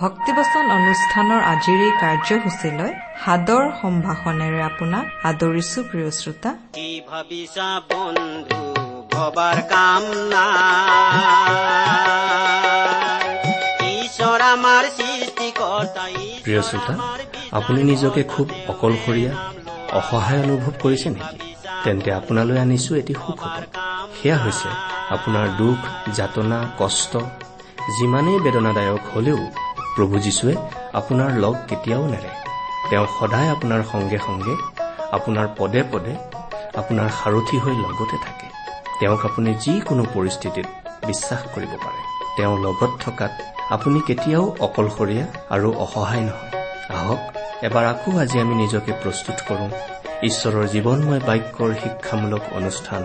ভক্তিবচন অনুষ্ঠানৰ আজিৰ এই কাৰ্যসূচীলৈ সাদৰ সম্ভাষণেৰে আপোনাক আদৰিছো প্ৰিয় শ্ৰোতা। কি ভাবিছা বন্ধু ভবাৰ কাম ঈশ্বৰ আমাৰ সৃষ্টিকৰ্তা প্ৰিয় শ্ৰোতা আপুনি নিজকে খুব অকলশৰীয়া অসহায় অনুভৱ কৰিছে নেকি? তেন্তে আপোনালৈ আনিছো এটি সুখবৰ সেয়া হৈছে আপোনাৰ দুখ যাতনা কষ্ট। যিমানেই বেদনাদায়ক হলেও প্ৰভু যীশুৱে আপোনাৰ লগ কেতিয়াও নেৰে। তেওঁ সদায় আপোনাৰ সংগে সংগে আপোনাৰ পদে পদে আপোনাৰ সাৰথি হৈ লগতে থাকে। তেওঁক আপুনি যিকোনো পৰিস্থিতিত বিশ্বাস কৰিব পাৰে। তেওঁ লগত থকাত আপুনি কেতিয়াও অকলশৰীয়া আৰু অসহায় নহয়। আহক এবাৰ আকৌ আজি আমি নিজকে প্ৰস্তুত কৰোঁ। ঈশ্বৰৰ জীৱনময় বাক্যৰ শিক্ষামূলক অনুষ্ঠান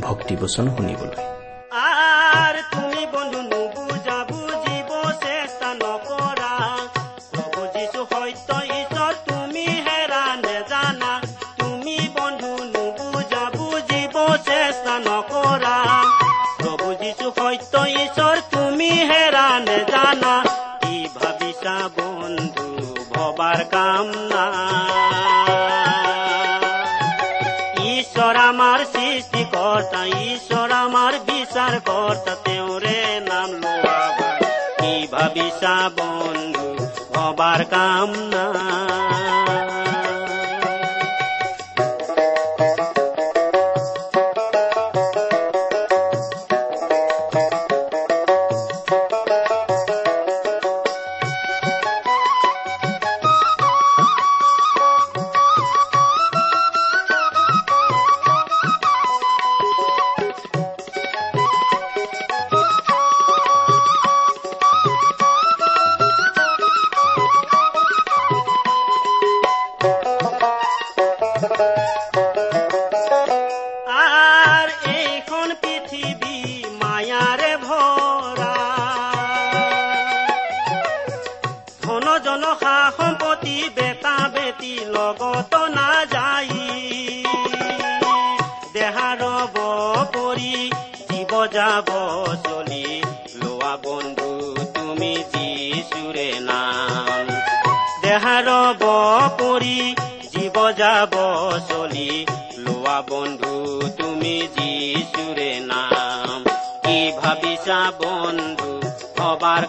ভক্তিবচন শুনিবলৈ। আৰু তুমি সৃষ্টিকৰ্তা ঈশ্বৰ আমাৰ বিচাৰ কৰ্তা তেওঁৰে নাম লোৱা। কি ভাবিছা বন্ধু ভবাৰ কাম নাই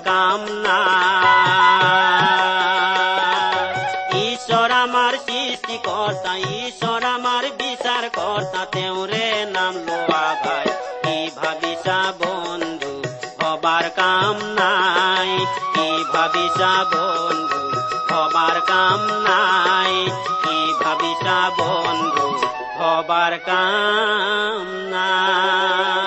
কাম নাই ঈশ্বৰ আমাৰ সৃষ্টিকৰ্তা ঈশ্বৰ আমাৰ বিচাৰ কৰ্তা তেওঁৰে নাম লোৱা ভাই কি ভাবিছা বন্ধু হবাৰ কাম নাই। কি ভাবিছা বন্ধু হবাৰ কাম নাই। কি ভাবিছা বন্ধু হবাৰ কাম নাই।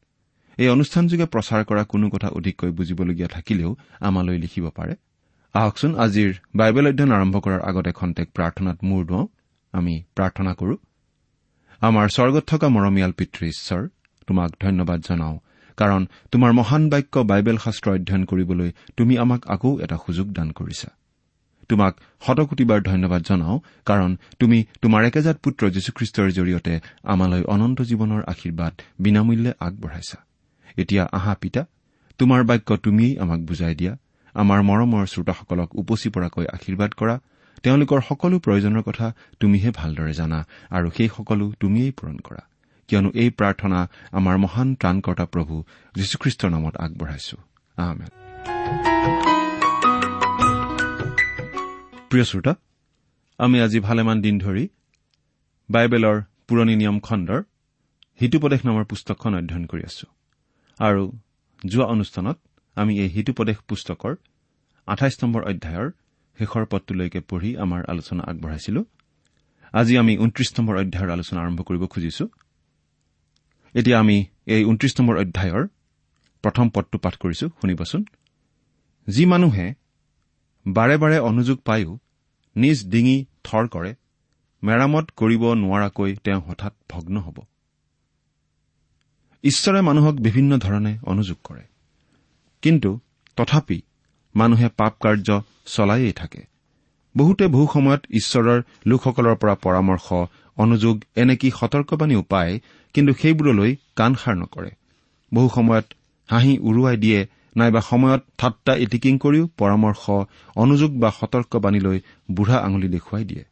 এই অনুষ্ঠানযোগে প্ৰচাৰ কৰা কোনো কথা অধিককৈ বুজিবলগীয়া থাকিলেও আমালৈ লিখিব পাৰে। আহকচোন আজিৰ বাইবেল অধ্যয়ন আৰম্ভ কৰাৰ আগতে খন্তেক প্ৰাৰ্থনাত মূৰ দুৱাওঁ। আমি প্ৰাৰ্থনা কৰো। আমাৰ স্বৰ্গত থকা মৰমীয়াল পিতৃ ঈশ্বৰ তোমাক ধন্যবাদ জনাওঁ কাৰণ তোমাৰ মহান বাক্য বাইবেল শাস্ত্ৰ অধ্যয়ন কৰিবলৈ তুমি আমাক আকৌ এটা সুযোগ দান কৰিছা। তোমাক শতকোটিবাৰ ধন্যবাদ জনাওঁ কাৰণ তুমি তোমাৰ একেজাত পুত্ৰ যীশুখ্ৰীষ্টৰ জৰিয়তে আমালৈ অনন্ত জীৱনৰ আশীৰ্বাদ বিনামূল্যে আগবঢ়াইছা। এতিয়া আহা পিতা তোমাৰ বাক্য তুমিয়েই আমাক বুজাই দিয়া। আমাৰ মৰমৰ শ্ৰোতাসকলক উপচি পৰাকৈ আশীৰ্বাদ কৰা। তেওঁলোকৰ সকলো প্ৰয়োজনৰ কথা তুমিহে ভালদৰে জানা আৰু সেই সকলো তুমিয়েই পূৰণ কৰা। কিয়নো এই প্ৰাৰ্থনা আমাৰ মহান ত্ৰাণকৰ্তা প্ৰভু যীশুখ্ৰীষ্টৰ নামত আগবঢ়াইছো। প্ৰিয় শ্ৰোতা আমি আজি ভালেমান দিন ধৰি বাইবেলৰ পুৰণি নিয়ম খণ্ডৰ হিতুপদেশ নামৰ পুস্তকখন অধ্যয়ন কৰি আছো। আৰু যোৱা অনুষ্ঠানত আমি এই হিতুপদেশ পুস্তকৰ আঠাইছ নম্বৰ অধ্যায়ৰ শেষৰ পদটোলৈকে পঢ়ি আমাৰ আলোচনা আগবঢ়াইছিলো। আজি আমি ঊনত্ৰিশ নম্বৰ অধ্যায়ৰ আলোচনা আৰম্ভ কৰিব খুজিছো। এতিয়া আমি এই ঊনত্ৰিশ নম্বৰ অধ্যায়ৰ প্ৰথম পদটো পাঠ কৰিছো শুনিবচোন। যি মানুহে বাৰে বাৰে অনুযোগ পায়ো নিজ ডিঙি থৰ কৰে মেৰামত কৰিব নোৱাৰাকৈ তেওঁ হঠাৎ ভগ্ন হ'ব। ঈশ্বৰে মানুহক বিভিন্ন ধৰণে অনুযোগ কৰে। কিন্তু তথাপি মানুহে পাপ কাৰ্য চলায়েই থাকে। বহুতে বহু সময়ত ঈশ্বৰৰ লোকসকলৰ পৰা পৰামৰ্শ অনুযোগ এনেকি সতৰ্কবাণীও পায় কিন্তু সেইবোৰলৈ কাণ সাৰ নকৰে। বহু সময়ত হাঁহি উৰুৱাই দিয়ে নাইবা সময়ত ঠাট্টা ইটিকিং কৰিও পৰামৰ্শ অনুযোগ বা সতৰ্কবাণীলৈ বুঢ়া আঙুলি দেখুৱাই দিয়ে।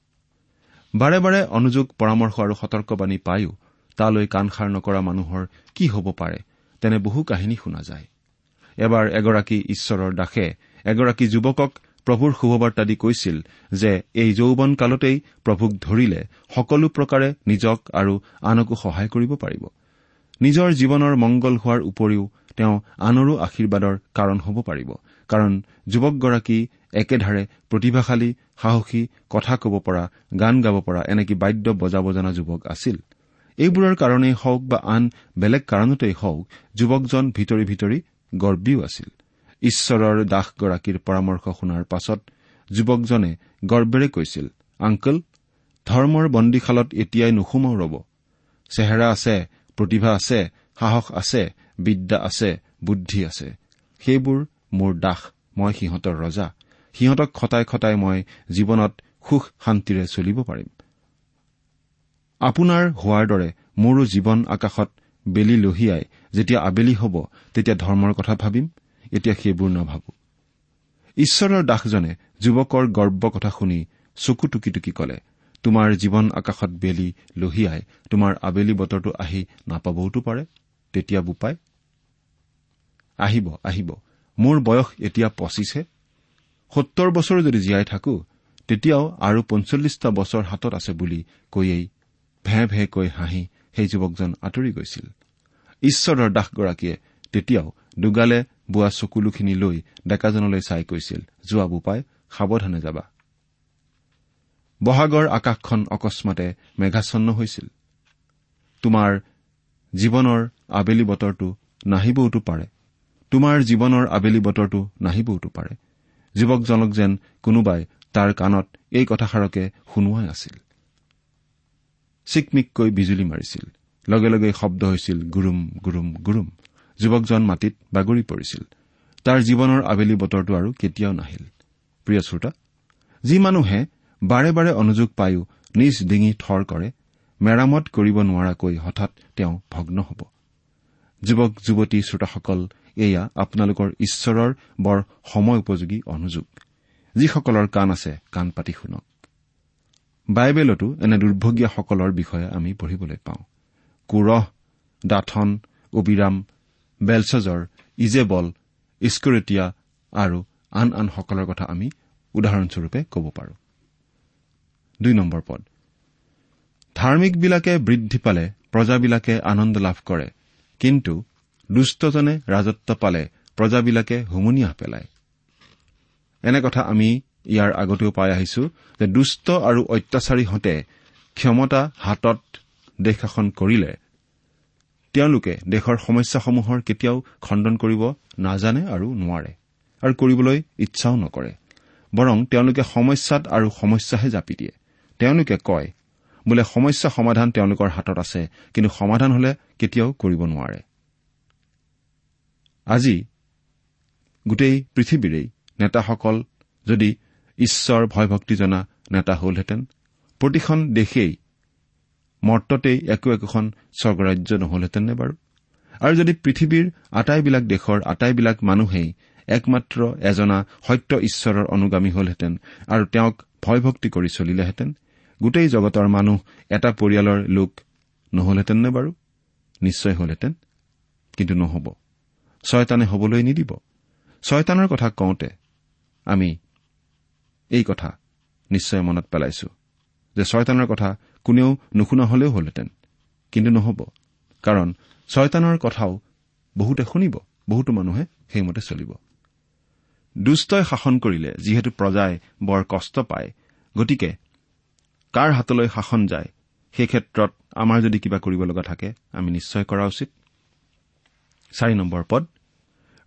বাৰে বাৰে অনুযোগ পৰামৰ্শ আৰু সতৰ্কবাণী পায়ো তালৈ কাণ সাৰ নকৰা মানুহৰ কি হ'ব পাৰে? তেনে বহু কাহিনী শুনা যায়। এবাৰ এগৰাকী ঈশ্বৰৰ দাসে এগৰাকী যুৱকক প্ৰভুৰ শুভবাৰ্তা দি কৈছিল যে এই যৌৱন কালতেই প্ৰভুক ধৰিলে সকলো প্ৰকাৰে নিজক আৰু আনকো সহায় কৰিব পাৰিব। নিজৰ জীৱনৰ মংগল হোৱাৰ উপৰিও তেওঁ আনৰো আশীৰ্বাদৰ কাৰণ হ'ব পাৰিব। কাৰণ যুৱকগৰাকী একেধাৰে প্ৰতিভাশালী সাহসী কথা কব পৰা গান গাব পৰা এনেকৈ বাদ্য বজাব জনা যুৱক আছিল। এইবোৰৰ কাৰণেই হওক বা আন বেলেগ কাৰণতেই হওক যুৱকজন ভিতৰি ভিতৰি গৰ্বীও আছিল। ঈশ্বৰৰ দাসগৰাকীৰ পৰামৰ্শ শুনাৰ পাছত যুৱকজনে গৰ্বেৰে কৈছিল আংকল ধৰ্মৰ বন্দীশালত এতিয়াই নুসুমাও ৰব। চেহেৰা আছে প্ৰতিভা আছে সাহস আছে বিদ্যা আছে বুদ্ধি আছে। সেইবোৰ মোৰ দাস মই সিহঁতৰ ৰজা। সিহঁতক খটাই খটাই মই জীৱনত সুখ শান্তিৰে চলিব পাৰিম। আপোনাৰ হোৱাৰ দৰে মোৰো জীৱন আকাশত বেলি লহিয়াই যেতিয়া আবেলি হ'ব তেতিয়া ধৰ্মৰ কথা ভাবিম এতিয়া সেইবোৰ নাভাবো। ঈশ্বৰৰ দাসজনে যুৱকৰ গৰ্ব কথা শুনি চকু টুকি টুকি কলে তোমাৰ জীৱন আকাশত বেলি লহিয়াই তোমাৰ আবেলি বতৰটো আহি নাপাবওতো পাৰে তেতিয়া বোপাই। আহিব আহিব মোৰ বয়স এতিয়া পঁচিছহে সত্তৰ বছৰ যদি জীয়াই থাকো তেতিয়াও আৰু পঞ্চল্লিছটা বছৰ হাতত আছে বুলি কৈয়েই ভে ভেকৈ হাঁহি সেই যুৱকজন আঁতৰি গৈছিল। ঈশ্বৰৰ দাসগৰাকীয়ে তেতিয়াও দুগালে বোৱা চকুলোখিনি লৈ ডেকাজনলৈ চাই কৈছিল যোৱা বোপাই সাৱধানে যাবা। বহাগৰ আকাশখন অকস্মাতে মেঘাচ্ছন্ন হৈছিল। তোমাৰ জীৱনৰ আবেলি বতৰটো নাহিবওতো পাৰে। তোমাৰ জীৱনৰ আবেলি বতৰটো নাহিবওতো পাৰে। যুৱকজনক যেন কোনোবাই তাৰ কাণত এই কথাষাৰকে শুনোৱাই আছিল। চিকমিককৈ বিজুলী মাৰিছিল। লগে লগে শব্দ হৈছিল গুৰুম গুৰুম গুৰুম। যুৱকজন মাটিত বাগৰি পৰিছিল। তাৰ জীৱনৰ আবেলি বতৰটো আৰু কেতিয়াও নাহিল। প্ৰিয় শ্ৰোতা যি মানুহে বাৰে বাৰে অনুযোগ পায়ো নিজ ডিঙি থৰ কৰে মেৰামত কৰিব নোৱাৰাকৈ হঠাৎ তেওঁ ভগ্ন হ'ব। যুৱক যুৱতী শ্ৰোতাসকল এয়া আপোনালোকৰ ঈশ্বৰৰ বৰ সময় উপযোগী অনুযোগ। যিসকলৰ কাণ আছে কাণ পাতি শুনক। বাইবেলতো এনে দুৰ্ভগীয়াসকলৰ বিষয়ে আমি পঢ়িবলৈ পাওঁ। কোৰহ ডাঠন অবিৰাম বেলচজৰ ইজেবল ইস্কৰেটিয়া আৰু আন আনসকলৰ কথা আমি উদাহৰণস্বৰূপে ক'ব পাৰো। পদ। ধাৰ্মিকবিলাকে বৃদ্ধি পালে প্ৰজাবিলাকে আনন্দ লাভ কৰে কিন্তু দুষ্টজনে ৰাজত্ব পালে প্ৰজাবিলাকে হুমুনিয়াহ পেলায়। এনে কথা আমি ইয়াৰ আগতেও পাই আহিছো যে দুষ্ট আৰু অত্যাচাৰীহঁতে ক্ষমতা হাতত দেশ শাসন কৰিলে। তেওঁলোকে দেশৰ সমস্যাসমূহৰ কেতিয়াও খণ্ডন কৰিব নাজানে আৰু নোৱাৰে আৰু কৰিবলৈ ইচ্ছাও নকৰে। বৰং তেওঁলোকে সমস্যাত আৰু সমস্যাহে জাপি দিয়ে। তেওঁলোকে কয় বোলে সমস্যা সমাধান তেওঁলোকৰ হাতত আছে কিন্তু সমাধান হলে কেতিয়াও কৰিব নোৱাৰে। আজি গোটেই পৃথিৱীৰেই নেতাসকল যদি ঈশ্বৰ ভয়ভক্তি জনা নেতা হলহেঁতেন। প্ৰতিখন দেশেই মৰ্ততেই একো একোখন স্বৰ্গৰাজ্য নহলহেঁতেননে বাৰু? আৰু যদি পৃথিৱীৰ আটাইবিলাক দেশৰ আটাইবিলাক মানুহেই একমাত্ৰ এজনা সত্য ঈশ্বৰৰ অনুগামী হলহেঁতেন আৰু তেওঁক ভয়ভক্তি কৰি চলিলেহেঁতেন গোটেই জগতৰ মানুহ এটা পৰিয়ালৰ লোক নহলহেঁতেননে বাৰু? নিশ্চয় হলহেঁতেন কিন্তু নহ'ব। ছয়তানে হবলৈ নিদিব। ছয়তানৰ কথা কওঁতে আমি এই কথা নিশ্চয় মনত পেলাইছো যে ছয়তানৰ কথা কোনেও নুশুনা হলেও হলহেঁতেন। কিন্তু নহ'ব কাৰণ ছয়তানৰ কথাও বহুতে শুনিব বহুতো মানুহে সেইমতে চলিব। দুষ্টই শাসন কৰিলে যিহেতু প্ৰজাই বৰ কষ্ট পায় গতিকে কাৰ হাতলৈ শাসন যায় সেই ক্ষেত্ৰত আমাৰ যদি কিবা কৰিব লগা থাকে আমি নিশ্চয় কৰা উচিত। চাৰি নম্বৰ পদ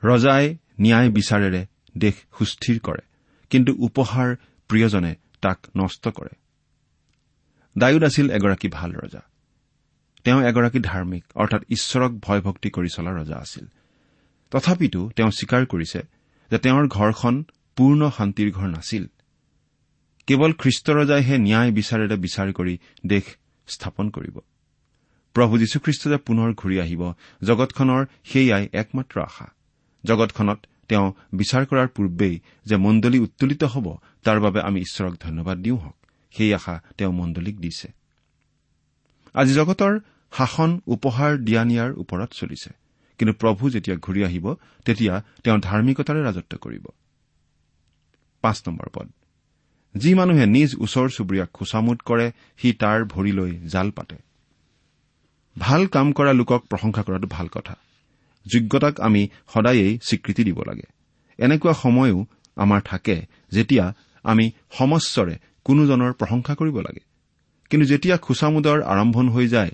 ৰজাই ন্যায় বিচাৰেৰে দেশ সুস্থিৰ কৰে। কিন্তু উপহাৰ প্ৰিয়জনে তাক নষ্ট কৰে। ডায়ুদ আছিল এগৰাকী ভাল ৰজা। তেওঁ এগৰাকী ধাৰ্মিক অৰ্থাৎ ঈশ্বৰক ভয় ভক্তি কৰি চলা ৰজা আছিল। তথাপিতো তেওঁ স্বীকাৰ কৰিছে যে তেওঁৰ ঘৰখন পূৰ্ণ শান্তিৰ ঘৰ নাছিল। কেৱল খ্ৰীষ্ট ৰজাইহে ন্যায় বিচাৰেৰে বিচাৰ কৰি দেশ স্থাপন কৰিব। প্ৰভু যীশুখ্ৰীষ্ট যে পুনৰ ঘূৰি আহিব জগতখনৰ সেয়াই একমাত্ৰ আশা। জগতখনত তেওঁ বিচাৰ কৰাৰ পূৰ্বেই যে মণ্ডলী উত্তোলিত হ'ব তাৰ বাবে আমি ঈশ্বৰক ধন্যবাদ দিওঁ হওক। সেই আশা তেওঁ মণ্ডলীক দিছে। আজি জগতৰ শাসন উপহাৰ দিয়া নিয়াৰ ওপৰত চলিছে। কিন্তু প্ৰভু যেতিয়া ঘূৰি আহিব তেতিয়া তেওঁ ধাৰ্মিকতাৰে ৰাজত্ব কৰিব। যি মানুহে নিজ ওচৰ চুবুৰীয়াক খোচামোদ কৰে সি তাৰ ভৰিলৈ জাল পাতে। ভাল কাম কৰা লোকক প্ৰশংসা কৰাটো ভাল কথা। যোগ্যতাক আমি সদায়েই স্বীকৃতি দিব লাগে। এনেকুৱা সময়ো আমাৰ থাকে যেতিয়া আমি সমস্বৰে কোনোজনৰ প্ৰশংসা কৰিব লাগে। কিন্তু যেতিয়া খোচামোদৰ আৰম্ভণ হৈ যায়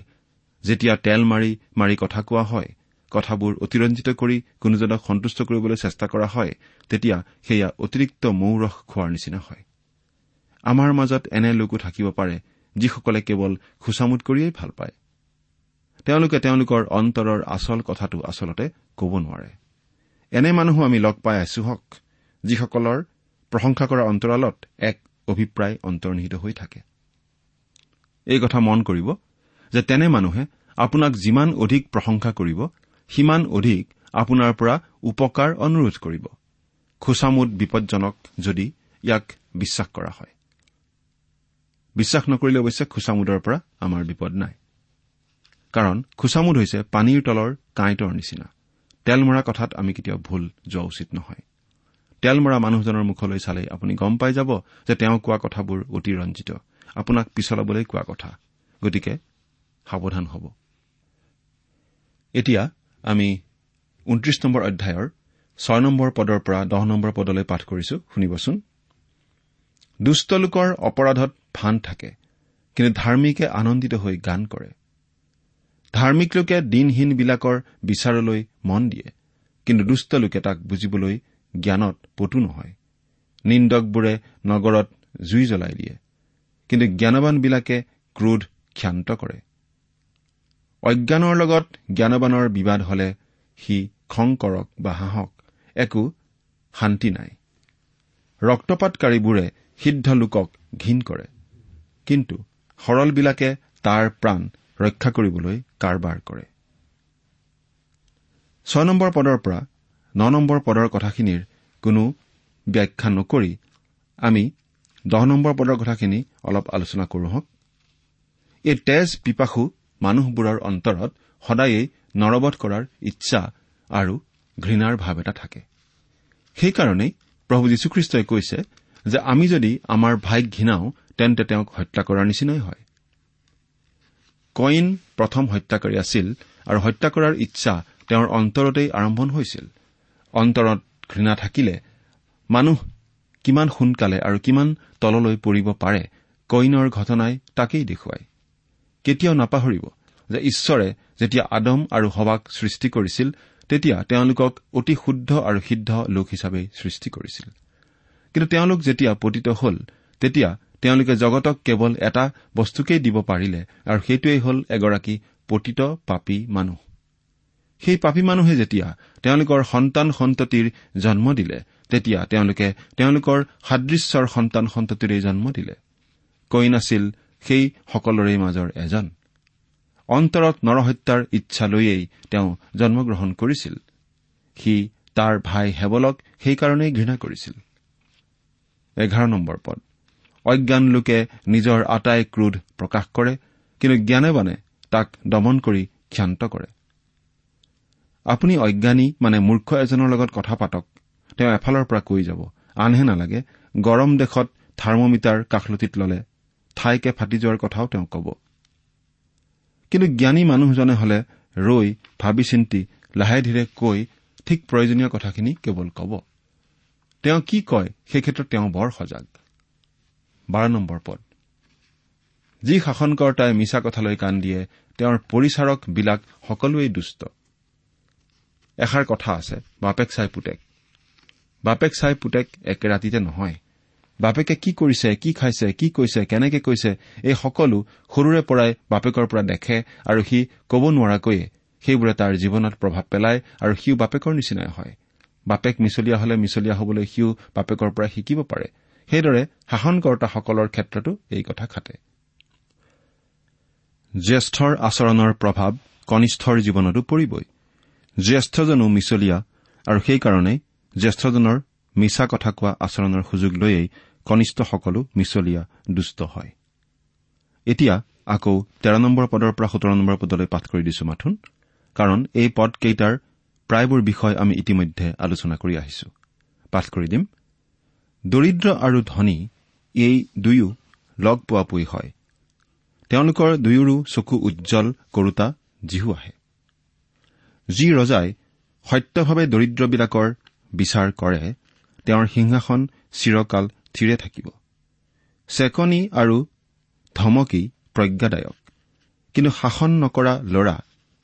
যেতিয়া তেল মাৰি মাৰি কথা কোৱা হয় কথাবোৰ অতিৰঞ্জিত কৰি কোনোজনক সন্তুষ্ট কৰিবলৈ চেষ্টা কৰা হয় তেতিয়া সেয়া অতিৰিক্ত মৌৰস খোৱাৰ নিচিনা হয়। আমাৰ মাজত এনে লোকো থাকিব পাৰে যিসকলে কেৱল খোচামোদ কৰিয়েই ভাল পায়। তেওঁলোকে তেওঁলোকৰ অন্তৰৰ আচল কথাটো আচলতে ক'ব নোৱাৰে। এনে মানুহো আমি লগ পাই আছো হওক যিসকলৰ প্ৰশংসা কৰা অন্তৰালত এক অভিপ্ৰায় অন্তৰ্নিহিত হৈ থাকে। এই কথা মন কৰিব যে তেনে মানুহে আপোনাক যিমান অধিক প্ৰশংসা কৰিব সিমান অধিক আপোনাৰ পৰা উপকাৰ অনুৰোধ কৰিব। খোচামোদ বিপদজনক যদি ইয়াক বিশ্বাস কৰা হয়। বিশ্বাস নকৰিলে অৱশ্যে খোচামোদৰ পৰা আমাৰ বিপদ নাই। কাৰণ খোচামোদ হৈছে পানীৰ তলৰ কাঁইটৰ নিচিনা। তেল মৰা কথাত আমি কেতিয়াও ভুল যোৱা উচিত নহয়। তেল মৰা মানুহজনৰ মুখলৈ চালেই আপুনি গম পাই যাব যে তেওঁ কোৱা কথাবোৰ অতি ৰঞ্জিত। আপোনাক পিছলাবলৈ কোৱা কথা। গতিকে সাৱধান হ'ব। এতিয়া আমি ঊনত্ৰিশ নম্বৰ অধ্যায়ৰ ছয় নম্বৰ পদৰ পৰা দহ নম্বৰ পদলৈ পাঠ কৰিছো। শুনিবচোন। দুষ্ট লোকৰ অপৰাধত ভান থাকে কিন্তু ধাৰ্মিকে আনন্দিত হৈ গান কৰে। ধাৰ্মিক লোকে দিনহীনবিলাকৰ বিচাৰলৈ মন দিয়ে কিন্তু দুষ্ট লোকে তাক বুজিবলৈ জ্ঞানত পটু নহয়। নিন্দকবোৰে নগৰত জুই জ্বলাই দিয়ে কিন্তু জ্ঞানবানবিলাকে ক্ৰোধ ক্ষান্ত কৰে। অজ্ঞানৰ লগত জ্ঞানবানৰ বিবাদ হলে সি খং কৰক বা হাঁহক একো শান্তি নাই। ৰক্তপাতকাৰীবোৰে সিদ্ধ লোকক ঘীন কৰে কিন্তু সৰলবিলাকে তাৰ প্ৰাণ ৰক্ষা কৰিবলৈ কাৰবাৰ কৰে। ছয় নম্বৰ পদৰ পৰা ন নম্বৰ পদৰ কথাখিনিৰ কোনো ব্যাখ্যা নকৰি আমি দহ নম্বৰ পদৰ কথাখিনি অলপ আলোচনা কৰো হওক। এই তেজ পিপাসু মানুহবোৰৰ অন্তৰত সদায়েই নৰবধ কৰাৰ ইচ্ছা আৰু ঘৃণাৰ ভাৱ এটা থাকে। সেইকাৰণেই প্ৰভু যীশুখ্ৰীষ্টই কৈছে যে আমি যদি আমাৰ ভাইক ঘৃণাও তেন্তে তেওঁক হত্যা কৰাৰ নিচিনাই হয়। কইন প্ৰথম হত্যাকাৰী আছিল আৰু হত্যা কৰাৰ ইচ্ছা তেওঁৰ অন্তৰতেই আৰম্ভণ হৈছিল। অন্তৰত ঘৃণা থাকিলে মানুহ কিমান সোনকালে আৰু কিমান তললৈ পৰিব পাৰে কইনৰ ঘটনাই তাকেই দেখুৱায়। কেতিয়াও নাপাহৰিব যে ঈশ্বৰে যেতিয়া আদম আৰু সবাক সৃষ্টি কৰিছিল তেতিয়া তেওঁলোকক অতি শুদ্ধ আৰু সিদ্ধ লোক হিচাপে সৃষ্টি কৰিছিল। কিন্তু তেওঁলোক যেতিয়া পতিত হল তেতিয়া তেওঁলোকে জগতক কেৱল এটা বস্তুকেই দিব পাৰিলে আৰু সেইটোৱেই হ'ল এগৰাকী পতিত পাপী মানুহ। সেই পাপী মানুহে যেতিয়া তেওঁলোকৰ সন্তান সন্ততিৰ জন্ম দিলে তেতিয়া তেওঁলোকে তেওঁলোকৰ সাদৃশ্যৰ সন্তান সন্ততিৰেই জন্ম দিলে। কইন আছিল সেই সকলোৰে মাজৰ এজন। অন্তৰত নৰহত্যাৰ ইচ্ছা লৈয়েই তেওঁ জন্মগ্ৰহণ কৰিছিল। সি তাৰ ভাই হেবলক সেইকাৰণেই ঘৃণা কৰিছিল। এঘাৰ নম্বৰ পদ। অজ্ঞান লোকে নিজৰ আটাই ক্ৰোধ প্ৰকাশ কৰে কিন্তু জ্ঞানেবানে তাক দমন কৰি ক্ষান্ত কৰে। আপুনি অজ্ঞানী মানে মূৰ্খ এজনৰ লগত কথা পাতক তেওঁ এফালৰ পৰা কৈ যাব আনহে নালাগে গৰম দেশত থাৰ্মমিটাৰ কাষলতিত ললে ঠাইকে ফাটি যোৱাৰ কথাও তেওঁ কব। কিন্তু জ্ঞানী মানুহজনে হলে ৰৈ ভাবি চিন্তি লাহে ধীৰে কৈ ঠিক প্ৰয়োজনীয় কথাখিনি কেৱল কব। তেওঁ কি কয় সেই ক্ষেত্ৰত তেওঁ বৰ সজাগ। বাৰ নম্বৰ পদ। যি শাসনকৰ্তাই মিছা কথালৈ কাণ দিয়ে তেওঁৰ পৰিচাৰকবিলাক সকলোৱেই দুষ্ট। এষাৰ কথা আছে বাপেক চাই পুতেক। বাপেক চাই পুতেক একে ৰাতিতে নহয়। বাপেকে কি কৰিছে কি খাইছে কি কৈছে কেনেকে কৈছে এই সকলো সৰুৰে পৰাই বাপেকৰ পৰা দেখে আৰু সি ক'ব নোৱাৰাকৈয়ে সেইবোৰে তাৰ জীৱনত প্ৰভাৱ পেলায় আৰু সিও বাপেকৰ নিচিনাই হয়। বাপেক মিছলীয়া হলে মিছলীয়া হবলৈ সিও বাপেকৰ পৰা শিকিব পাৰে। সেইদৰে শাসনকৰ্তাসকলৰ ক্ষেত্ৰতো এই কথা খাটে জ্যেষ্ঠৰ আচৰণৰ প্ৰভাৱ কনিষ্ঠৰ জীৱনতো পৰিবই। জ্যেষ্ঠজনো মিছলীয়া আৰু সেইকাৰণে জ্যেষ্ঠজনৰ মিছা কথা কোৱা আচৰণৰ সুযোগ লৈয়েই কনিষ্ঠসকলো মিছলীয়া দুষ্ট হয়। এতিয়া আকৌ তেৰ নম্বৰ পদৰ পৰা সোতৰ নম্বৰ পদলৈ পাঠ কৰি দিছো মাথোন কাৰণ এই পদকেইটাৰ প্ৰায়বোৰ বিষয় আমি ইতিমধ্যে আলোচনা কৰি আহিছো। পাঠ কৰি দিম। দৰিদ্ৰ আৰু ধনী এই দুয়ো লগ পোৱাপুই হয়। তেওঁলোকৰ দুয়োৰো চকু উজ্জ্বল কৰোতা জীহু আহে। যি ৰজাই সত্যভাৱে দৰিদ্ৰবিলাকৰ বিচাৰ কৰে তেওঁৰ সিংহাসন চিৰকাল থিৰে থাকিব। চেকনি আৰু ধমকি প্ৰজ্ঞাদায়ক। কিন্তু শাসন নকৰা ল'ৰা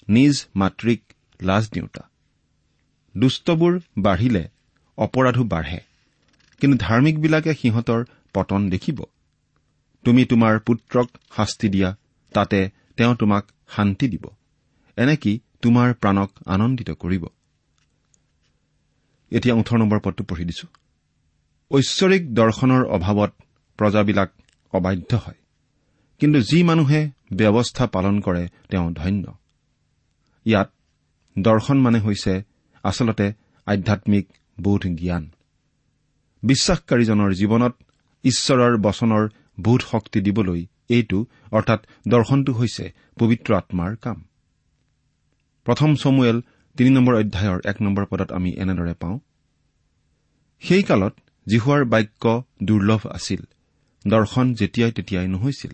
নিজ মাতৃক লাজ দিওঁতা। দুষ্টবোৰ বাঢ়িলে অপৰাধো বাঢ়ে। কিন্তু ধাৰ্মিকবিলাকে সিহঁতৰ পতন দেখিব। তুমি তোমাৰ পুত্ৰক শাস্তি দিয়া তাতে তেওঁ তোমাক শান্তি দিব। এনেকি তোমাৰ প্ৰাণক আনন্দিত কৰিব। এতিয়া ওঠৰ নম্বৰ পদটো পঢ়ি দিছো। ঐশ্বৰিক দৰ্শনৰ অভাৱত প্ৰজাবিলাক অবাধ্য হয়। কিন্তু যি মানুহে ব্যৱস্থা পালন কৰে তেওঁ ধন্য। ইয়াত দৰ্শন মানে হৈছে আচলতে আধ্যামিক বোধ জ্ঞান। বিশ্বাসকাৰীজনৰ জীৱনত ঈশ্বৰৰ বচনৰ বোধ শক্তি দিবলৈ এইটো অৰ্থাৎ দৰ্শনটো হৈছে পবিত্ৰ আত্মাৰ কাম। প্ৰথম চমুৱেল তিনি নম্বৰ অধ্যায়ৰ এক নম্বৰ পদত আমি এনেদৰে পাওঁ। সেই কালত জিহুৱাৰ বাক্য দুৰ্লভ আছিল দৰ্শন যেতিয়াই তেতিয়াই নহৈছিল।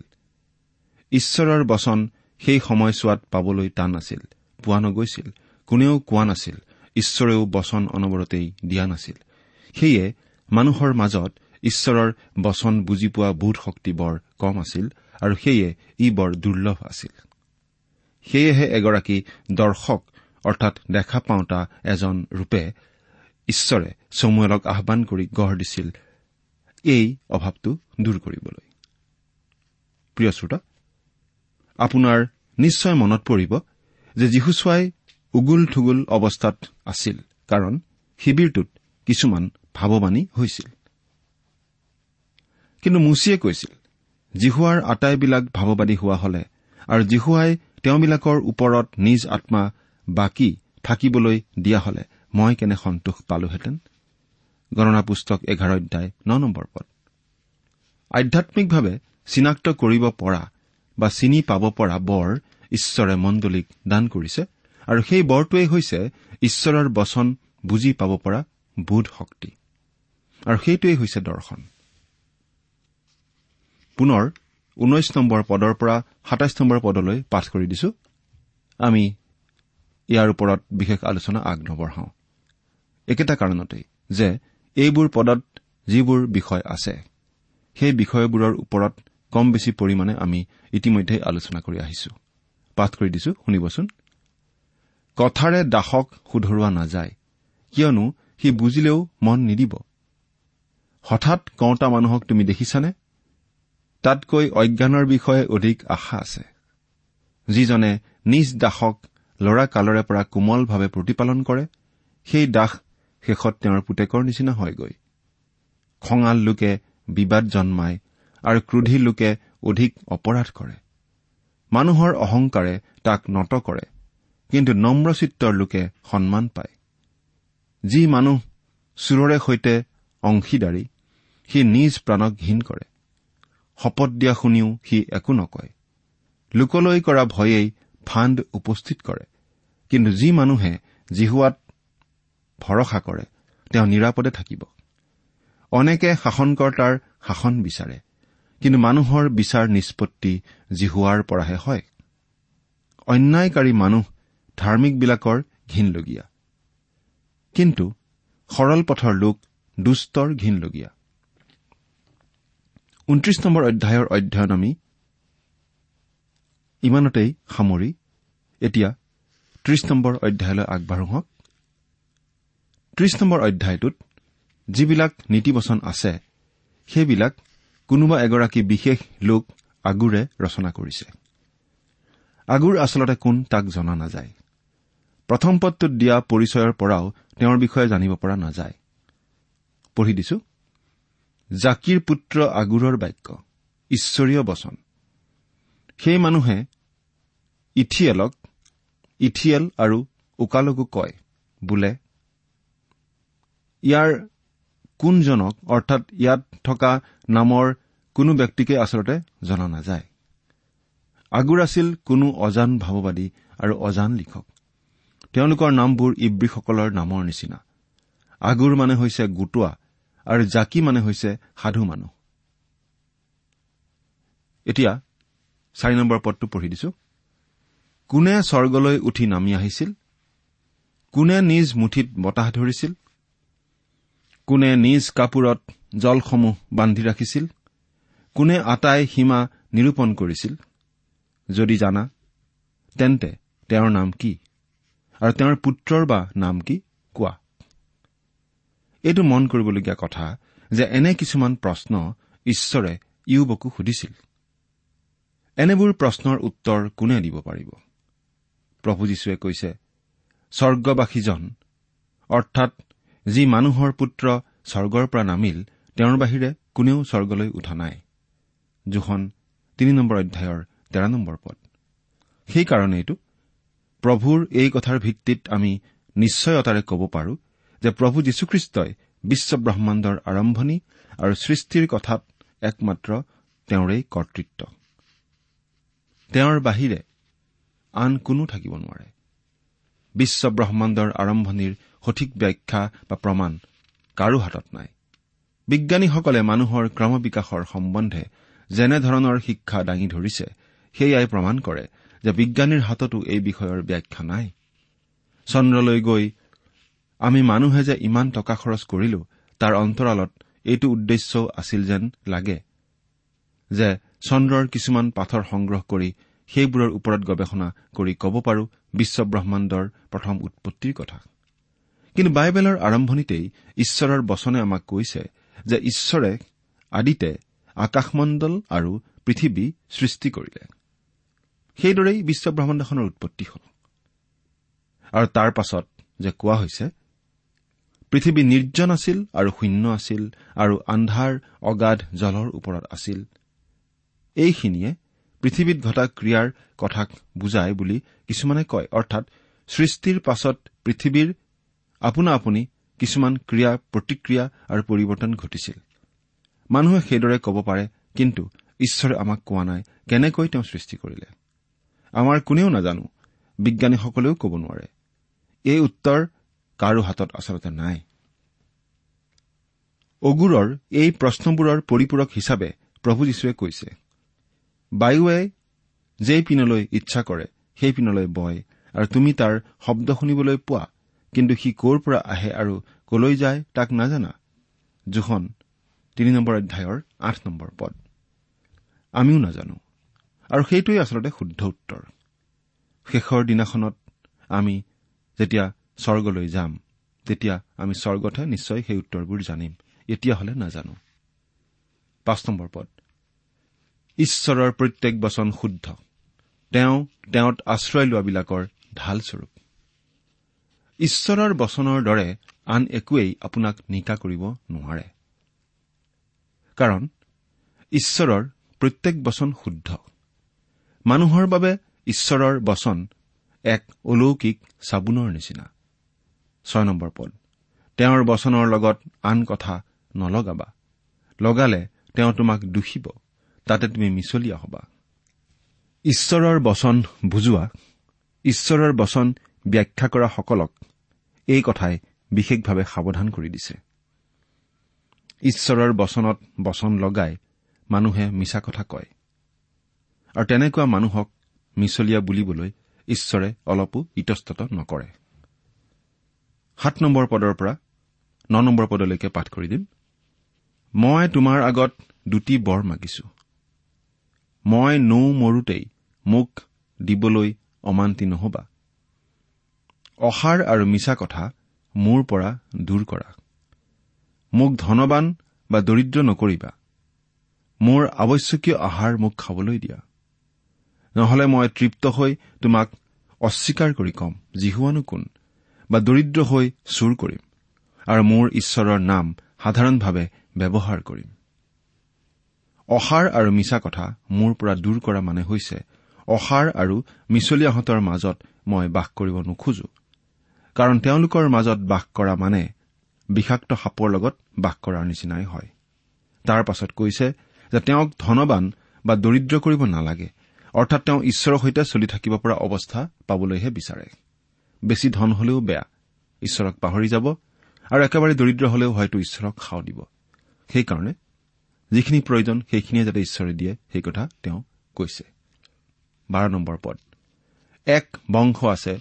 ঈশ্বৰৰ বচন সেই সময়ছোৱাত পাবলৈ টান আছিল পোৱা নগৈছিল কোনেও কোৱা নাছিল ঈশ্বৰেও বচন অনবৰতেই দিয়া নাছিল। সেয়ে মানুহৰ মাজত ঈশ্বৰৰ বচন বুজি পোৱা বোধ শক্তি বৰ কম আছিল আৰু সেয়ে ই বৰ দুৰ্লভ আছিল। সেয়েহে এগৰাকী দৰ্শক অৰ্থাৎ দেখা পাওঁতা এজন ৰূপে ঈশ্বৰে চমুৱেলক আহান কৰি গঢ় দিছিল এই অভাৱটো দূৰ কৰিবলৈ। প্ৰিয় শ্ৰোতা আপোনাৰ নিশ্চয় মনত পৰিব যে যীশুচুৱাই উগুল থুগুল অৱস্থাত আছিল কাৰণ শিবিৰটোত কিছুমান ভাৱবাণী হৈছিল। কিন্তু মুচিয়ে কৈছিল জিহুৱাৰ আটাইবিলাক ভাৱবাদী হোৱা হলে আৰু জিহুৱাই তেওঁবিলাকৰ ওপৰত নিজ আত্মা বাকী থাকিবলৈ দিয়া হলে মই কেনে সন্তোষ পালোহেঁতেন? গণনা পুস্তক এঘাৰ অধ্যায় ন নম্বৰ পদ। আধ্যামিকভাৱে চিনাক্ত কৰিব পৰা বা চিনি পাব পৰা বৰ ঈশ্বৰে মণ্ডলীক দান কৰিছে আৰু সেই বৰটোৱেই হৈছে ঈশ্বৰৰ বচন বুজি পাব পৰা বোধ শক্তি। আৰু সেইটোৱেই হৈছে দৰ্শন। পুনৰ ঊনৈশ নম্বৰ পদৰ পৰা সাতাইছ নম্বৰ পদলৈ পাঠ কৰি দিছো। আমি ইয়াৰ ওপৰত বিশেষ আলোচনা আগ নবঢ়াওঁ একেটা কাৰণতেই যে এইবোৰ পদত যিবোৰ বিষয় আছে সেই বিষয়বোৰৰ ওপৰত কম বেছি পৰিমাণে আমি ইতিমধ্যে আলোচনা কৰি আহিছো। পাঠ কৰি দিছো শুনিবচোন। কথাৰে দাসক শুধৰোৱা নাযায় কিয়নো সি বুজিলেও মন নিদিব। হঠাৎ কওঁতা মানুহক তুমি দেখিছানে? তাতকৈ অজ্ঞানৰ বিষয়ে অধিক আশা আছে। যিজনে নিজ দাসক লৰা কালৰে পৰা কোমলভাৱে প্ৰতিপালন কৰে সেই দাস শেষত তেওঁৰ পুতেকৰ নিচিনা হয়গৈ। খঙাল লোকে বিবাদ জন্মায় আৰু ক্ৰোধী লোকে অধিক অপৰাধ কৰে। মানুহৰ অহংকাৰে তাক নত কৰে কিন্তু নম্ৰচিত্তৰ লোকে সন্মান পায়। যি মানুহ চোৰৰে সৈতে অংশীদাৰী সি নিজ প্ৰাণক ঘীন কৰে। শপত দিয়া শুনিও সি একো নকয়। লোকলৈ কৰা ভয়েই ফাণ্ড উপস্থিত কৰে। কিন্তু যি মানুহে জিহুৱাত ভৰসা কৰে তেওঁ নিৰাপদে থাকিব। অনেকে শাসনকৰ্তাৰ শাসন বিচাৰে কিন্তু মানুহৰ বিচাৰ নিষ্পত্তি জিহুৱাৰ পৰাহে হয়। অন্যায়কাৰী মানুহ ধাৰ্মিকবিলাকৰ ঘীনলগীয়া কিন্তু সৰল পথৰ লোক দুষ্টৰ ঘীনলগীয়া। ঊনত্ৰিশ নম্বৰ অধ্যায়ৰ অধ্যয়ন আমি ইমানতেই সামৰি এতিয়া ত্ৰিশ নম্বৰ অধ্যায়লৈ আগবাঢ়ো হওক। ত্ৰিশ নম্বৰ অধ্যায়টোত যিবিলাক নীতিবচন আছে সেইবিলাক কোনোবা এগৰাকী বিশেষ লোক আগোৰে ৰচনা কৰিছে। আগোৰ আচলতে কোন তাক জনা নাযায়। প্ৰথম পদটোত দিয়া পৰিচয়ৰ পৰাও তেওঁৰ বিষয়ে জানিব পৰা নাযায়। পঢ়ি দিছো। জাকিৰ পুত্ৰ আগুৰৰ বাক্য ঈশ্বৰীয় বচন। সেই মানুহে ইথিয়েলক ইথিয়েল আৰু উকালকো কয় বোলে ইয়াৰ কোনজনক অৰ্থাৎ ইয়াত থকা নামৰ কোনো ব্যক্তিকে আচলতে জনা নাযায়। আগুৰ আছিল কোনো অজান ভাৱবাদী আৰু অজান লিখক। তেওঁলোকৰ নামবোৰ ইব্ৰীসকলৰ নামৰ নিচিনা। আগুৰ মানে হৈছে গোটোৱা আৰু জাকি মানে হৈছে সাধু মানুহ। এতিয়া চাৰি নম্বৰ পদটো পঢ়ি দিছো। কোনে স্বৰ্গলৈ উঠি নামি আহিছিল? কোনে নিজ মুঠিত বতাহ ধৰিছিল? কোনে নিজ কাপোৰত জলসমূহ বান্ধি ৰাখিছিল? কোনে আটাই সীমা নিৰূপণ কৰিছিল? যদি জানা তেন্তে তেওঁৰ নাম কি? আৰু তেওঁৰ পুত্ৰৰ বা নাম কি? কোৱা। এইটো মন কৰিবলগীয়া কথা যে এনে কিছুমান প্ৰশ্ন ঈশ্বৰে ইউবকো সুধিছিল। এনেবোৰ প্ৰশ্নৰ উত্তৰ কোনে দিব পাৰিব? প্ৰভু যীশুৱে কৈছে স্বৰ্গবাসীজন অৰ্থাৎ যি মানুহৰ পুত্ৰ স্বৰ্গৰ পৰা নামিল তেওঁৰ বাহিৰে কোনেও স্বৰ্গলৈ উঠা নাই। জোখন তিনি নম্বৰ অধ্যায়ৰ তেৰ নম্বৰ পদ। সেইকাৰণেইটো প্ৰভুৰ এই কথাৰ ভিত্তিত আমি নিশ্চয়তাৰে ক'ব পাৰো যে প্ৰভু যীশুখ্ৰীষ্টই বিশ্বব্ৰহ্মাণ্ডৰ আৰম্ভণি আৰু সৃষ্টিৰ কথাত একমাত্ৰ তেওঁৰেই কৰ্তৃত্ব। তেওঁৰ বাহিৰে আন কোনো থাকিব নোৱাৰে। বিশ্বব্ৰহ্মাণ্ডৰ আৰম্ভণিৰ সঠিক ব্যাখ্যা বা প্ৰমাণ কাৰো হাতত নাই। বিজ্ঞানীসকলে মানুহৰ ক্ৰমবিকাশৰ সম্বন্ধে যেনেধৰণৰ শিক্ষা দাঙি ধৰিছে সেয়াই প্ৰমাণ কৰে যে বিজ্ঞানীৰ হাততো এই বিষয়ৰ ব্যাখ্যা নাই। চন্দ্ৰলৈ গৈ আমি মানুহে যে ইমান টকা খৰচ কৰিলো তাৰ অন্তৰালত এইটো উদ্দেশ্যও আছিল যেন লাগে যে চন্দ্ৰৰ কিছুমান পাথৰ সংগ্ৰহ কৰি সেইবোৰৰ ওপৰত গৱেষণা কৰি ক'ব পাৰো বিশ্বব্ৰহ্মাণ্ডৰ প্ৰথম উৎপত্তিৰ কথা। কিন্তু বাইবেলৰ আৰম্ভণিতেই ঈশ্বৰৰ বচনে আমাক কৈছে যে ঈশ্বৰে আদিতে আকাশমণ্ডল আৰু পৃথিৱী সৃষ্টি কৰিলে। সেইদৰেই বিশ্বব্ৰহ্মাণ্ডখনৰ উৎপত্তি হ'ল। আৰু তাৰ পাছত যে কোৱা হৈছে পৃথিৱী নিৰ্জন আছিল আৰু শূন্য আছিল আৰু আন্ধাৰ অগাধ জলৰ ওপৰত আছিল। এইখিনিয়ে পৃথিৱীত ঘটা ক্ৰিয়াৰ কথাক বুজায় বুলি কিছুমানে কয়। অৰ্থাৎ সৃষ্টিৰ পাছত পৃথিৱীৰ আপোনা আপুনি কিছুমান ক্ৰিয়া প্ৰতিক্ৰিয়া আৰু পৰিৱৰ্তন ঘটিছিল। মানুহে সেইদৰে ক'ব পাৰে কিন্তু ঈশ্বৰে আমাক কোৱা নাই কেনেকৈ তেওঁ সৃষ্টি কৰিলে? আমাৰ কোনেও নাজানো বিজ্ঞানীসকলেও ক'ব নোৱাৰে। এই উত্তৰ কাৰো হাতত আচলতে নাই। অগুৰৰ এই প্ৰশ্নবোৰৰ পৰিপূৰক হিচাপে প্ৰভু যীশুৱে কৈছে বায়ুৱে যেই পিনলৈ ইচ্ছা কৰে সেই পিনলৈ বয় আৰু তুমি তাৰ শব্দ শুনিবলৈ পোৱা কিন্তু সি ক'ৰ পৰা আহে আৰু কলৈ যায় তাক নাজানা? জোখন তিনি নম্বৰ অধ্যায়ৰ আঠ নম্বৰ পদ। আমিও নাজানো। আৰু সেইটোৱেই আচলতে শুদ্ধ উত্তৰ। শেষৰ দিনাখনত আমি যেতিয়া স্বৰ্গলৈ যাম। তেতিয়া আমি স্বৰ্গতহে নিশ্চয় সেই উত্তৰবোৰ জানিম। এতিয়া হলে নাজানো। ঈশ্বৰৰ প্ৰত্যেক বচন শুদ্ধ। তেওঁ তেওঁত আশ্ৰয় লোৱাবিলাকৰ ঢালস্বৰূপ। ঈশ্বৰৰ বচনৰ দৰে আন একোৱেই আপোনাক নিকা কৰিব নোৱাৰে। কাৰণ ঈশ্বৰৰ প্ৰত্যেক বচন শুদ্ধ। মানুহৰ বাবে ঈশ্বৰৰ বচন এক অলৌকিক চাবোনৰ নিচিনা। ছয় নম্বৰ পদ। তেওঁৰ বচনৰ লগত আন কথা নলগাবা। লগালে তেওঁ তোমাক দুখিব। তাতে তুমি মিছলীয়া হবা। ঈশ্বৰৰ বচন বুজোৱা। ঈশ্বৰৰ বচন ব্যাখ্যা কৰাসকলক এই কথাই বিশেষভাৱে সাৱধান কৰি দিছে। ঈশ্বৰৰ বচনত বচন লগাই মানুহে মিছা কথা কয়। আৰু তেনেকুৱা মানুহক মিছলীয়া বুলিবলৈ ঈশ্বৰে অলপো ইতস্তত নকৰে। সাত নম্বৰ পদৰ পৰা ন নম্বৰ পদলৈকে পাঠ কৰি দিম। মই তোমাৰ আগত দুটি বৰ মাগিছো। মই নৌ মৰোতেই মোক দিবলৈ অমান্তি নহবা। অসাৰ আৰু মিছা কথা মোৰ পৰা দূৰ কৰা। মোক ধনবান বা দৰিদ্ৰ নকৰিবা। মোৰ আৱশ্যকীয় আহাৰ মোক খাবলৈ দিয়া। নহলে মই তৃপ্ত হৈ তোমাক অস্বীকাৰ কৰি কম জিহুৱানো কোন? বা দৰিদ্ৰ হৈ চুৰ কৰিম আৰু মোৰ ঈশ্বৰৰ নাম সাধাৰণভাৱে ব্যৱহাৰ কৰিম। অসাৰ আৰু মিছা কথা মোৰ পৰা দূৰ কৰা মানে হৈছে অসাৰ আৰু মিছলীয়াহঁতৰ মাজত মই বাস কৰিব নোখোজো কাৰণ তেওঁলোকৰ মাজত বাস কৰা মানে বিষাক্ত সাপৰ লগত বাস কৰাৰ নিচিনাই হয়। তাৰ পাছত কৈছে যে তেওঁক ধনবান বা দৰিদ্ৰ কৰিব নালাগে অৰ্থাৎ তেওঁ ঈশ্বৰৰ সৈতে চলি থাকিব পৰা অৱস্থা পাবলৈহে বিচাৰে। বেছি ধন হলেও বেয়া। ঈশ্বৰক পাহৰি যাব আৰু একেবাৰে দৰিদ্ৰ হলেও হয়তো ঈশ্বৰক সাও দিব। সেইকাৰণে যিখিনি প্ৰয়োজন সেইখিনিয়ে যাতে ঈশ্বৰে দিয়ে সেই কথা তেওঁ কৈছে। পদ। এক বংশ আছে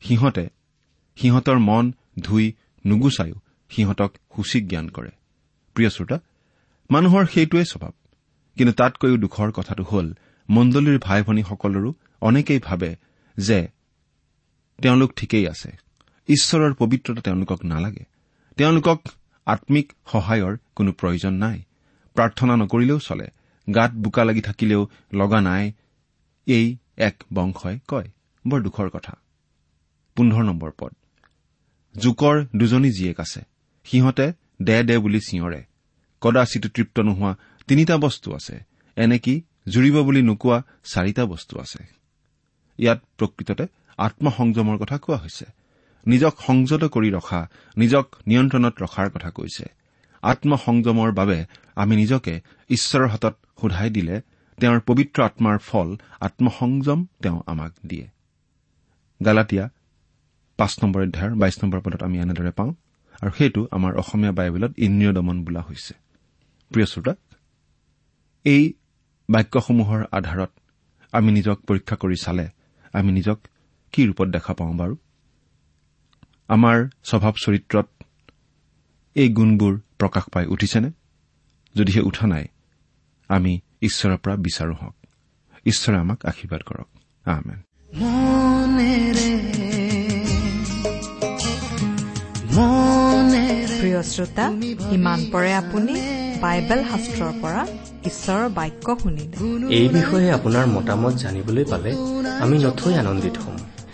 সিহঁতে সিহঁতৰ মন ধুই নুগুচায়ো সিহঁতক সূচী জ্ঞান কৰে। প্ৰিয় শ্ৰোতা মানুহৰ সেইটোৱে স্বভাৱ। কিন্তু তাতকৈও দুখৰ কথাটো হ'ল মণ্ডলীৰ ভাই ভনীসকলৰো অনেকেই ভাবে যে তেওঁলোক ঠিকেই আছে। ঈশ্বৰৰ পবিত্ৰতা তেওঁলোকক নালাগে। তেওঁলোকক আম্মিক সহায়ৰ কোনো প্ৰয়োজন নাই। প্ৰাৰ্থনা নকৰিলেও চলে। গাত বোকা লাগি থাকিলেও লগা নাই এই এক বংশই কয়। বৰ দুখৰ কথা। পোন্ধৰ নম্বৰ পদ। জোকৰ দুজনী জীয়েক আছে। সিহঁতে দে দে বুলি চিঞৰে। কদাচিতো তৃপ্ত নোহোৱা তিনিটা বস্তু আছে। এনেকি জুৰিব বুলি নোকোৱা চাৰিটা বস্তু আছে। ইয়াত প্ৰকৃততে আত্মসংযমৰ কথা কোৱা হৈছে। নিজক সংযত কৰি ৰখা নিজক নিয়ন্ত্ৰণত ৰখাৰ কথা কৈছে। আত্মসংযমৰ বাবে আমি নিজকে ঈশ্বৰৰ হাতত সোধাই দিলে তেওঁৰ পবিত্ৰ আত্মাৰ ফল আত্মসংযম তেওঁ আমাক দিয়ে। গালাটীয়া পাঁচ নম্বৰ অধ্যায়ৰ বাইশ নম্বৰ পদত আমি এনেদৰে পাওঁ আৰু সেইটো আমাৰ অসমীয়া বাইবেলত ইন্দ্ৰিয় দমন বোলা হৈছে। প্ৰিয় শ্ৰোতা এই বাক্যসমূহৰ আধাৰত আমি নিজক পৰীক্ষা কৰি চালে আমি নিজক কি ৰূপত দেখা পাওঁ বাৰু? আমাৰ স্বভাৱ চৰিত্ৰত এই গুণবোৰ প্ৰকাশ পাই উঠিছেনে? যদিহে উঠা নাই আমি ঈশ্বৰৰ পৰা বিচাৰো হওক। ঈশ্বৰে আমাক আশীৰ্বাদ কৰক। আহমেন প্ৰিয় শ্ৰোতা ইমান পৰে আপুনি বাইবেল শাস্ত্ৰৰ পৰা ঈশ্বৰৰ বাক্য শুনিলে। এই বিষয়ে আপোনাৰ মতামত জানিবলৈ পালে আমি নথৈ আনন্দিত হ'ম।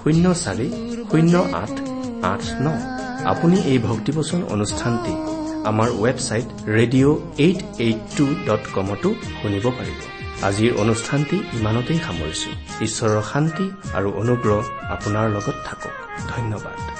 শূন্য চাৰি শূন্য আঠ আঠ ন। আপুনি এই ভক্তিবচন অনুষ্ঠানটি আমাৰ website radio' eight eight two dot কমতো শুনিব পাৰিব। আজিৰ অনুষ্ঠানটি ইমানতেই সামৰিছো। ঈশ্বৰৰ শান্তি আৰু অনুগ্ৰহ আপোনাৰ লগত থাকক। ধন্যবাদ।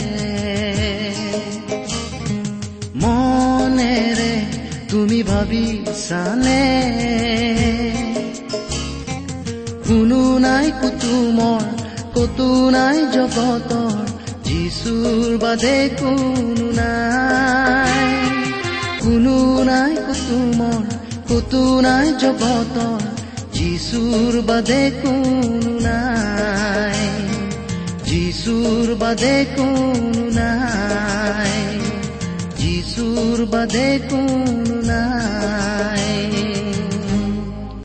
মনেৰে তুমি ভাবিছানে কোনো নাই কুতুমৰ কতো নাই জগতৰ যিচুৰ বাদে কোনো নাই। কোনো নাই কুতুমৰ কতো নাই জগতৰ যিচুৰ বাদে কোনো নাই। যিচুৰ বাদে কোনো নাই। যিচুৰ বাদে কোনো নাই